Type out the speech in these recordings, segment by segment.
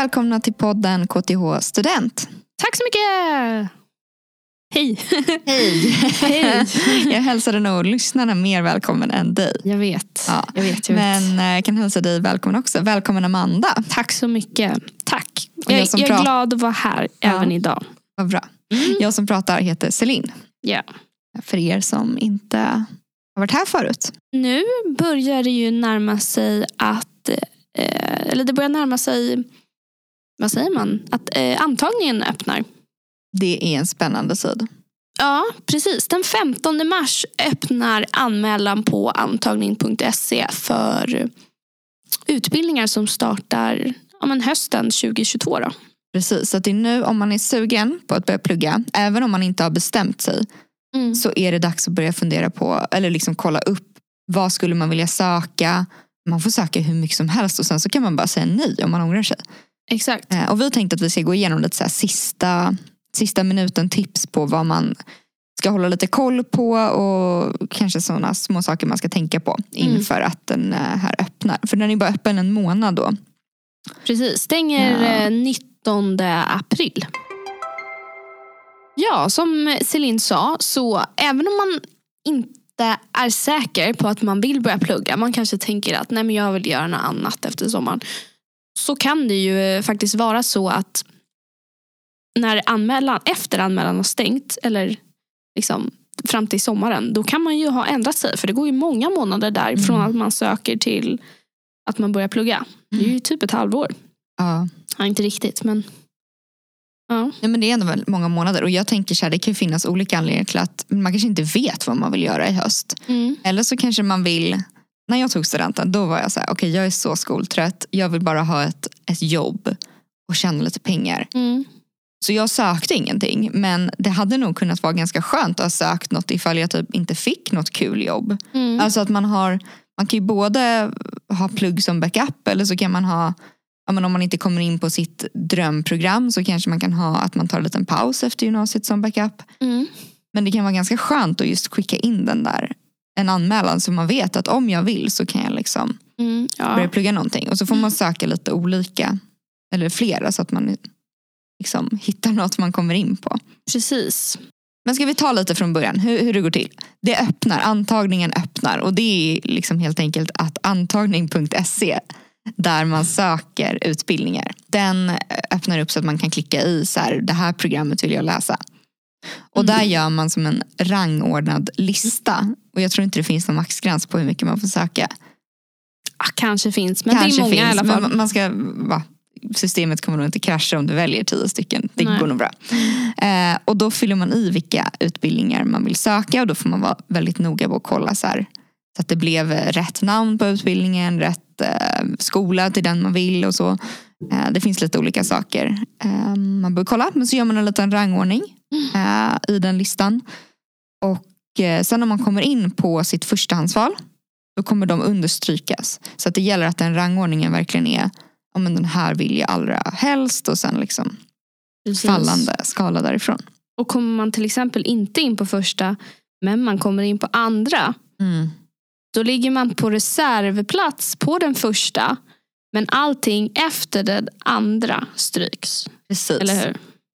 välkomna till podden KTH Student. Tack så mycket! Hej! Hej! Hej! jag hälsade nog lyssnarna mer välkommen än dig. Jag vet. Ja. Jag vet, jag vet. Men eh, jag kan hälsa dig välkommen också. Välkommen Amanda. Tack så mycket. Tack. Och jag Jag, jag är glad att vara här även idag. Vad bra. Jag som pratar heter Celine. Ja. För er som inte har varit här förut. Nu börjar det ju närma sig att, eh, eller det börjar närma sig, vad säger man, att eh, antagningen öppnar. Det är en spännande tid. Ja, precis. Den 15 mars öppnar anmälan på antagning.se för utbildningar som startar ja, men hösten 2022. Då. Precis, så det är nu om man är sugen på att börja plugga, även om man inte har bestämt sig, så är det dags att börja fundera på, eller liksom kolla upp, vad skulle man vilja söka? Man får söka hur mycket som helst och sen så kan man bara säga nej om man ångrar sig. Exakt. Eh, Och vi tänkte att vi ska gå igenom lite så sista, sista minuten tips på vad man ska hålla lite koll på och kanske sådana små saker man ska tänka på inför att den eh, här öppnar. För den är bara öppen en månad då. Precis, stänger Ja. eh, 19 april. Ja, som Celine sa, så även om man inte är säker på att man vill börja plugga, man kanske tänker att nej men jag vill göra något annat efter sommaren. Så kan det ju eh, faktiskt vara så att när anmälan, efter anmälan har stängt, eller liksom fram till sommaren, då kan man ju ha ändrat sig. För det går ju många månader där Mm. från att man söker till att man börjar plugga. Det är ju typ ett halvår. Ja. Ja, inte riktigt men. Ja. Ja, men det är ändå många månader och jag tänker så här, det kan finnas olika anledningar till att man kanske inte vet vad man vill göra i höst. Mm. Eller så kanske man vill, när jag tog studenten då var jag så här, okej jag är så skoltrött, jag vill bara ha ett, ett jobb och tjäna lite pengar. Mm. Så jag sökte ingenting men det hade nog kunnat vara ganska skönt att ha sökt något ifall jag typ inte fick något kul jobb. Mm. Alltså att man har, man kan ju både ha plugg som backup eller så kan man ha Ja, men om man inte kommer in på sitt drömprogram så kanske man kan ha att man tar en liten paus efter gymnasiet som backup. Mm. Men det kan vara ganska skönt att just skicka in den där en anmälan så man vet att om jag vill så kan jag liksom Mm. börja Ja. plugga någonting. Och så får man söka lite olika, eller flera så att man liksom hittar något man kommer in på. Precis. Men ska vi ta lite från början hur, hur det går till? Det öppnar, antagningen öppnar och det är liksom helt enkelt att antagning.se där man söker utbildningar. Den öppnar upp så att man kan klicka i så här, det här programmet vill jag läsa. Och där gör man som en rangordnad lista. Och jag tror inte det finns någon maxgräns på hur mycket man får söka. Kanske finns men Kanske det är många finns, i alla fall. men man ska, va, systemet kommer nog inte krascha om du väljer tio stycken. Det Nej. går nog bra. Eh, och då fyller man i vilka utbildningar man vill söka och då får man vara väldigt noga på att kolla så, här, så att det blev rätt namn på utbildningen, rätt eh, skola till den man vill och så. Eh, det finns lite olika saker eh, man bör kolla. Men så gör man en liten rangordning eh, i den listan. Och eh, sen när man kommer in på sitt förstahandsval då kommer de understrykas. Så att det gäller att den rangordningen verkligen är men den här vill jag allra helst och sen liksom Precis. fallande skala därifrån. Och kommer man till exempel inte in på första men man kommer in på andra. Då ligger man på reservplats på den första. Men allting efter den andra stryks. Precis. Eller hur?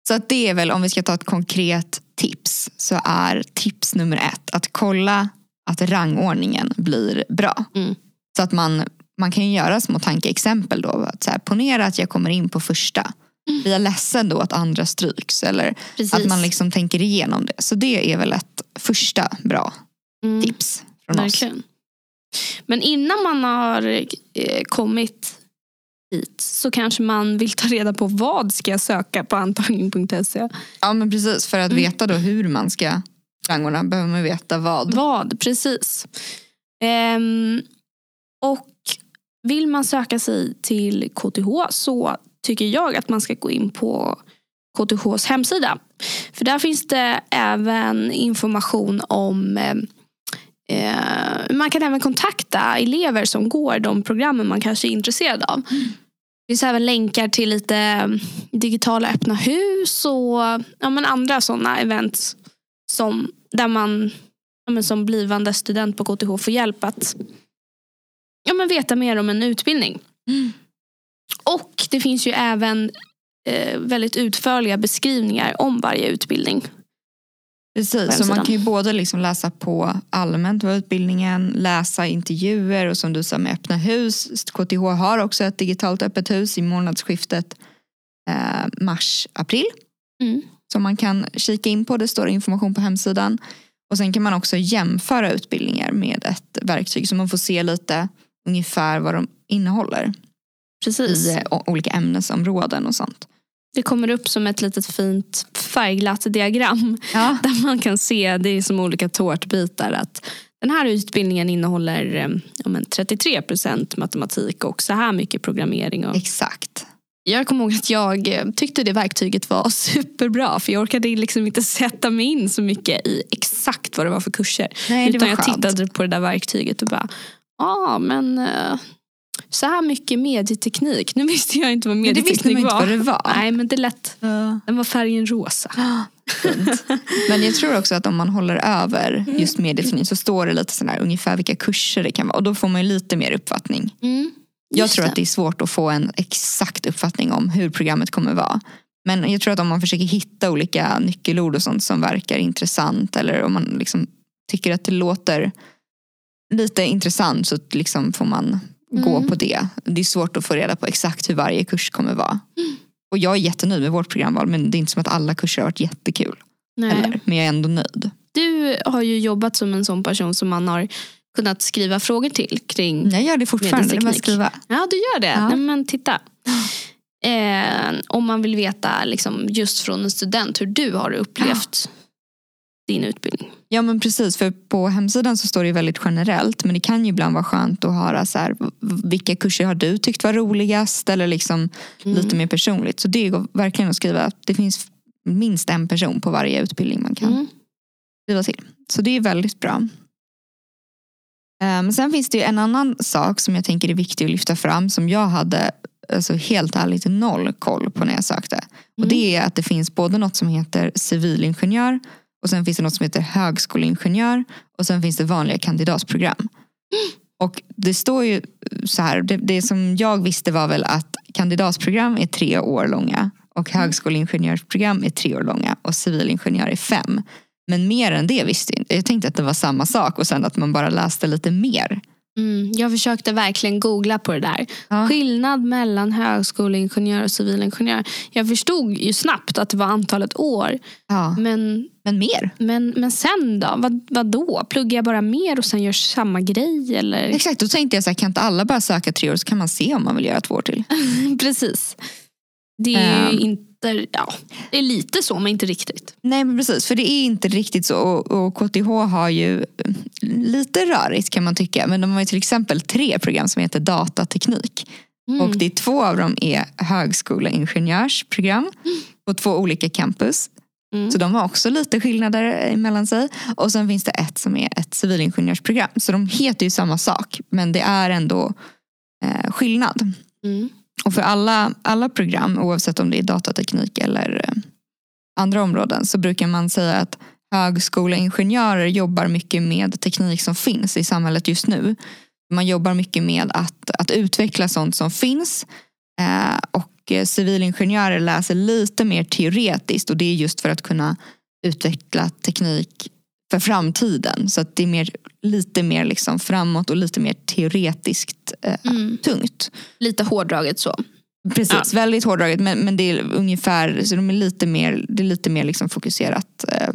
Så att det är väl om vi ska ta ett konkret tips så är tips nummer ett att kolla att rangordningen blir bra. Mm. Så att man, man kan göra små tankeexempel då. Att så här, ponera att jag kommer in på första. Blir jag ledsen då att andra stryks? Eller Precis. att man liksom tänker igenom det. Så det är väl ett första bra Mm. tips från oss. Verkligen. Men innan man har eh, kommit hit så kanske man vill ta reda på vad ska jag söka på antagning.se. Ja men precis, för att Mm. veta då hur man ska rangordna behöver man veta vad. Vad, precis. Ehm, och vill man söka sig till KTH så tycker jag att man ska gå in på KTHs hemsida. För där finns det även information om eh, eh, man kan även kontakta elever som går de programmen man kanske är intresserad av. Det finns även länkar till lite eh, digitala öppna hus och ja, men andra sådana events som, där man ja, men som blivande student på KTH får hjälp att ja, men veta mer om en utbildning. Och det finns ju även eh, väldigt utförliga beskrivningar om varje utbildning. Precis, så man kan ju både liksom läsa på allmänt vad utbildningen, läsa intervjuer och som du sa med öppna hus. KTH har också ett digitalt öppet hus i månadsskiftet eh, mars-april. Mm. Som man kan kika in på, det står information på hemsidan. Och sen kan man också jämföra utbildningar med ett verktyg så man får se lite ungefär vad de innehåller Precis. i eh, olika ämnesområden och sånt. Det kommer upp som ett litet fint färgglatt diagram Ja. där man kan se, det är som olika tårtbitar, att den här utbildningen innehåller eh, ja, men 33% matematik och så här mycket programmering. Och... Exakt. Jag kommer ihåg att jag eh, tyckte det verktyget var superbra för jag orkade liksom inte sätta mig in så mycket i exakt vad det var för kurser. Nej, det Utan jag tittade på det där verktyget och bara, ja ah, men eh, så här mycket medieteknik. Nu visste jag inte vad Men det medieteknik man inte var. vad det var. Nej men det lät, Ja. den var färgen rosa. Fint. Men jag tror också att om man håller över just medieteknik så står det lite sådär ungefär vilka kurser det kan vara och då får man ju lite mer uppfattning. Mm. Jag tror att det är svårt att få en exakt uppfattning om hur programmet kommer vara. Men jag tror att om man försöker hitta olika nyckelord och sånt som verkar intressant eller om man liksom tycker att det låter lite intressant så liksom får man gå Mm. på det. Det är svårt att få reda på exakt hur varje kurs kommer vara. Och jag är jättenöjd med vårt programval men det är inte som att alla kurser har varit jättekul. Nej. Eller, men jag är ändå nöjd. Du har ju jobbat som en sån person som man har kunnat skriva frågor till kring. Jag gör det fortfarande. Det skriva. Ja, du gör det. Ja. Nej, men titta. Eh, om man vill veta liksom, just från en student hur du har upplevt din utbildning. Ja men precis, för på hemsidan så står det väldigt generellt men det kan ju ibland vara skönt att höra så här, vilka kurser har du tyckt var roligast eller liksom lite mer personligt. Så det går verkligen att skriva, det finns minst en person på varje utbildning man kan Mm. skriva till. Så det är väldigt bra. Men sen finns det ju en annan sak som jag tänker är viktig att lyfta fram som jag hade alltså helt ärligt noll koll på när jag sökte. Och Mm. det är att det finns både något som heter civilingenjör och sen finns det något som heter högskoleingenjör och sen finns det vanliga kandidatprogram. Och det står ju så här, det, det som jag visste var väl att kandidatsprogram är tre år långa och högskoleingenjörsprogram är tre år långa och civilingenjör är fem. Men mer än det visste jag inte. Jag tänkte att det var samma sak och sen att man bara läste lite mer. Mm. Jag försökte verkligen googla på det där. Ja. Skillnad mellan högskoleingenjör och civilingenjör. Jag förstod ju snabbt att det var antalet år. Ja. Men, Men mer. men, men sen då? Vad, vad då? Pluggar jag bara mer och sen gör samma grej? Eller? Exakt, då tänkte jag så här, kan inte alla bara söka tre år så kan man se om man vill göra två år till. Precis. Det är ju Ehm. Inte, ja, det är lite så men inte riktigt. Nej men precis, för det är inte riktigt så. Och, och KTH har ju eh, lite rörigt kan man tycka. Men de har ju till exempel tre program som heter datateknik. Mm. Och det är två av dem är högskoleingenjörsprogram på två olika campus. Mm. Så de har också lite skillnader mellan sig. Och sen finns det ett som är ett civilingenjörsprogram. Så de heter ju samma sak men det är ändå eh, skillnad. Och för alla, alla program, oavsett om det är datateknik eller eh, andra områden, så brukar man säga att högskoleingenjörer jobbar mycket med teknik som finns i samhället just nu. Man jobbar mycket med att, att utveckla sånt som finns. Eh, och civilingenjörer läser lite mer teoretiskt och det är just för att kunna utveckla teknik för framtiden. Så att det är mer, lite mer liksom framåt och lite mer teoretiskt eh, Mm. tungt. Lite hårdraget så. Precis, väldigt hårdraget men, men det är ungefär så de är lite mer, det är lite mer liksom fokuserat eh,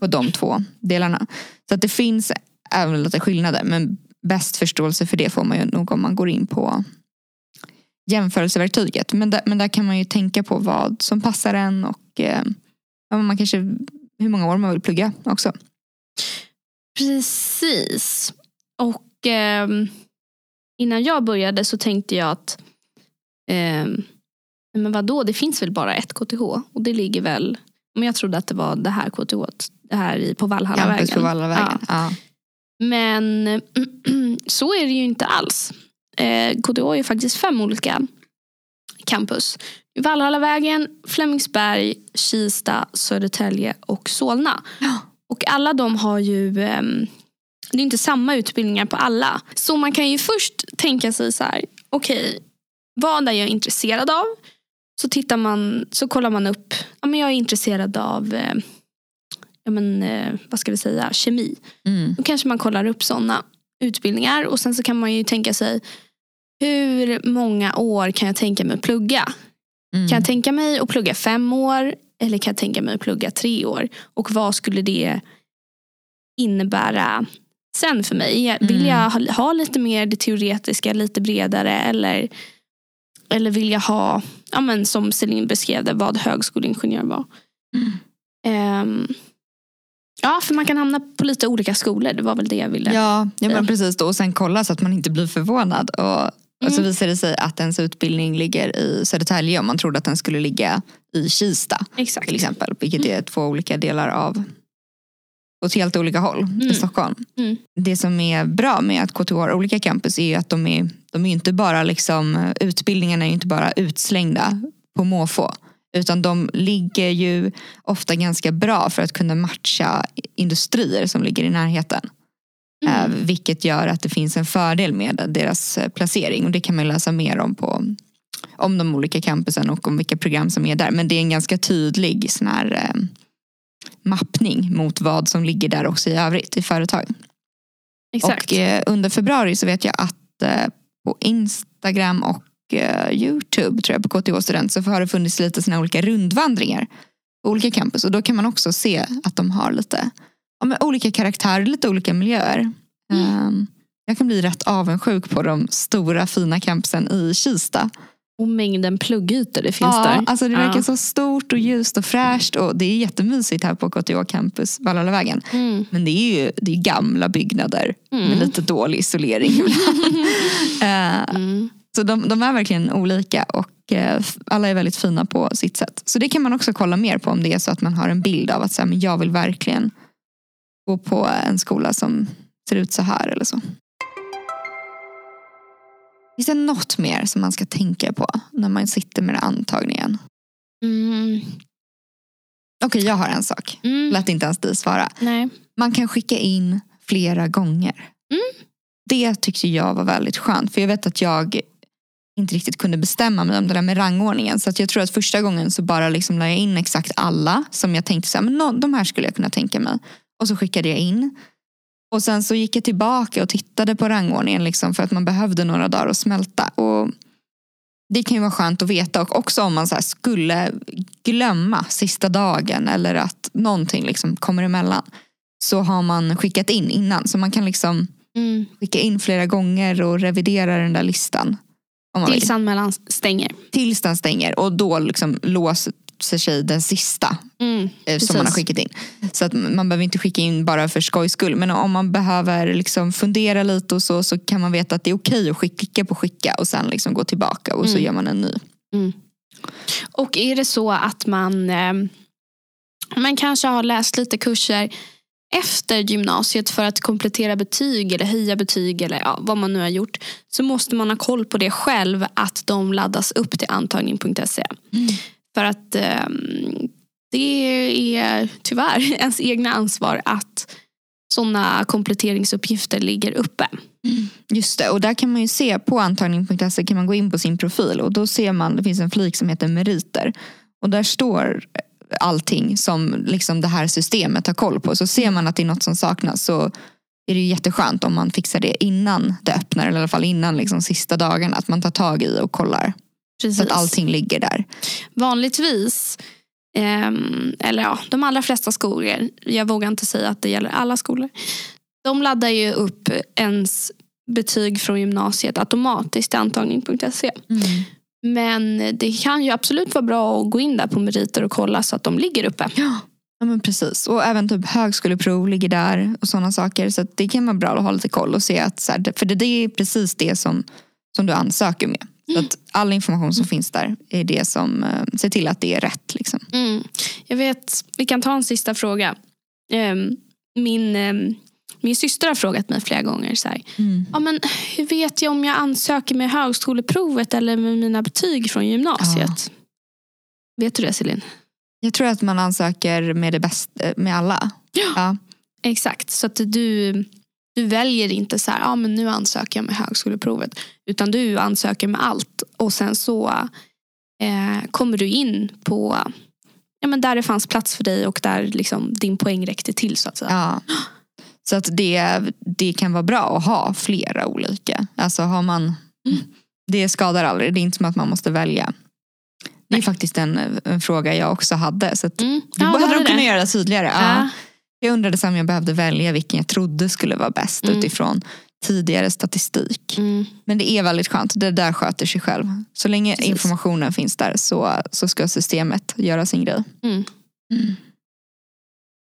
på de två delarna. Så att det finns även lite skillnader men bäst förståelse för det får man ju nog om man går in på jämförelseverktyget. Men där, men där kan man ju tänka på vad som passar en och eh, ja, man kanske, hur många år man vill plugga också. Precis. Och ehm, innan jag började så tänkte jag att ehm, men vadå, det finns väl bara ett KTH och det ligger väl, men jag trodde att det var det här KTH, det här på Valhallavägen. Campus på Vallavägen. Ja. Men så är det ju inte alls. Eh, KTH är faktiskt fem olika campus. Valhallavägen, Flemingsberg, Kista, Södertälje och Solna. Ja. Och alla de har ju, ehm, det är inte samma utbildningar på alla. Så man kan ju först tänka sig så här, okej, vad är jag intresserad av? Så, tittar man, så kollar man upp, ja, men jag är intresserad av eh, ja, men, eh, vad ska vi säga, kemi. Mm. Då kanske man kollar upp sådana utbildningar och sen så kan man ju tänka sig hur många år kan jag tänka mig att plugga? Mm. Kan jag tänka mig att plugga fem år eller kan jag tänka mig att plugga tre år? Och vad skulle det innebära sen för mig? Vill Mm. jag ha, ha lite mer det teoretiska, lite bredare eller, eller vill jag ha, ja, men som Celine beskrev det, vad högskoleingenjör var? Mm. Ehm, ja, för man kan hamna på lite olika skolor. Det var väl det jag ville. Ja, ja Ja. men precis. Då. Och sen kolla så att man inte blir förvånad. Och, och så Mm. visar det sig att ens utbildning ligger i Södertälje om man trodde att den skulle ligga i Kista Exakt. till exempel. Vilket är två olika delar av åt helt olika håll i Mm. Stockholm. Mm. Det som är bra med att KTH har olika campus är ju att de är, de är inte bara liksom, utbildningarna är inte bara utslängda på måfå. Utan de ligger ju ofta ganska bra för att kunna matcha industrier som ligger i närheten. Mm. Eh, vilket gör att det finns en fördel med deras eh, placering. Och det kan man läsa mer om på om de olika campusen och om vilka program som är där. Men det är en ganska tydlig sån här, eh, mappning mot vad som ligger där också i övrigt i företag. Exakt. Och eh, under februari så vet jag att eh, på Instagram och eh, Youtube tror jag på KTH Student så har det funnits lite såna olika rundvandringar på olika campus. Och då kan man också se att de har lite ja, olika karaktärer, lite olika miljöer. Ehm, jag kan bli rätt avundsjuk på de stora fina campusen i Kista. Och mängden pluggytor det finns ja, där. Alltså det verkar Ja. så stort och ljust och fräscht och det är jättemysigt här på KTH campus, Valhallavägen. Mm. Men det är ju det är gamla byggnader med Mm. lite dålig isolering ibland. Eh, Mm. så de, de är verkligen olika och eh, alla är väldigt fina på sitt sätt. Så det kan man också kolla mer på om det är så att man har en bild av att så här, men jag vill verkligen gå på en skola som ser ut så här eller så. Finns det något mer som man ska tänka på när man sitter med antagningen? Mm. Okej, jag har en sak. Mm. Lät inte ens dig svara. Nej. Man kan skicka in flera gånger. Mm. Det tyckte jag var väldigt skönt. För jag vet att jag inte riktigt kunde bestämma mig om det där med rangordningen. Så att jag tror att första gången så bara liksom la jag in exakt alla som jag tänkte så här, men nå- de här skulle jag kunna tänka mig. Och så skickade jag in. Och sen så gick jag tillbaka och tittade på rangordningen liksom för att man behövde några dagar att smälta. Och det kan ju vara skönt att veta och också om man så skulle glömma sista dagen eller att någonting liksom kommer emellan så har man skickat in innan. Så man kan liksom Mm. skicka in flera gånger och revidera den där listan. Tills anmälan stänger. Tills den stänger och då liksom låser sig den sista Mm. eh, Precis. som man har skickat in. Så att man behöver inte skicka in bara för skojs skull. Men om man behöver liksom fundera lite och så, så kan man veta att det är okej att skicka på skicka och sen liksom gå tillbaka och så Mm. gör man en ny. Och är det så att man, eh, man kanske har läst lite kurser efter gymnasiet för att komplettera betyg eller höja betyg eller ja, vad man nu har gjort så måste man ha koll på det själv att de laddas upp till antagning.se. För att eh, det är tyvärr ens egna ansvar att sådana kompletteringsuppgifter ligger uppe. Mm. Just det, och där kan man ju se på antagning.se kan man gå in på sin profil och då ser man, det finns en flik som heter meriter. Och där står allting som liksom det här systemet har koll på. Så ser man att det är något som saknas så är det ju jätteskönt om man fixar det innan det öppnar eller i alla fall innan liksom sista dagarna. Att man tar tag i och kollar Precis. att allting ligger där. Vanligtvis, ehm, eller ja, de allra flesta skolor, jag vågar inte säga att det gäller alla skolor. De laddar ju upp ens betyg från gymnasiet automatiskt till antagning.se. Men det kan ju absolut vara bra att gå in där på meriter och kolla så att de ligger uppe. Ja. Ja men precis. Och även typ högskoleprov ligger där och sådana saker. Så det kan vara bra att ha lite koll och se att så här, för det, det är precis det som, som du ansöker med. Så att all information som finns där är det som eh, ser till att det är rätt. Liksom. Mm. Jag vet, vi kan ta en sista fråga. Ehm, min, ehm, min syster har frågat mig flera gånger så här, ja, men hur vet jag om jag ansöker med högskoleprovet eller med mina betyg från gymnasiet? Vet du det Celine? Jag tror att man ansöker med det bästa, med alla. Ja. Ja. Exakt, så att du, Du väljer inte så här, ja men nu ansöker jag med högskoleprovet. Utan du ansöker med allt. Och sen så eh, kommer du in på ja, men där det fanns plats för dig och där liksom din poäng räckte till så att säga. Ja. Så att det, det kan vara bra att ha flera olika. Alltså har man, Mm. Det skadar aldrig. Det är inte som att man måste välja. Det är Nej. faktiskt en, en fråga jag också hade. Så att Mm. det Ja, behöver det de hade kunna det. göra tydligare. Ja. Ja. Jag undrade om jag behövde välja vilken jag trodde skulle vara bäst Mm. utifrån tidigare statistik. Mm. Men det är väldigt skönt. Det där sköter sig själv. Så länge Precis. informationen finns där så, så ska systemet göra sin grej. Mm.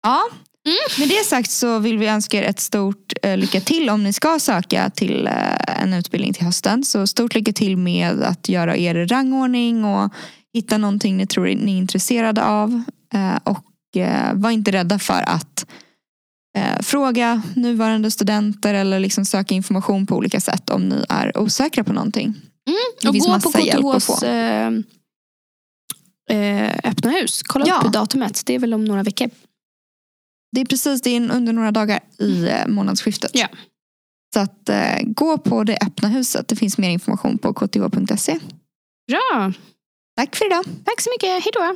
Ja, Mm. med det sagt så vill vi önska er ett stort eh, lycka till om ni ska söka till eh, en utbildning till hösten. Så stort lycka till med att göra er rangordning och hitta någonting ni tror ni är intresserade av. Eh, och var inte rädda för att eh, fråga nuvarande studenter eller liksom söka information på olika sätt om ni är osäkra på någonting. Det Och finns gå på massa hjälp att få. eh, eh, öppna hus. Kolla Ja. upp datumet. Det är väl om några veckor. Det är precis det är under några dagar i eh, månadsskiftet. Ja. Så att eh, gå på det öppna huset. Det finns mer information på kth.se. Bra. Tack för idag. Tack så mycket. Hej då.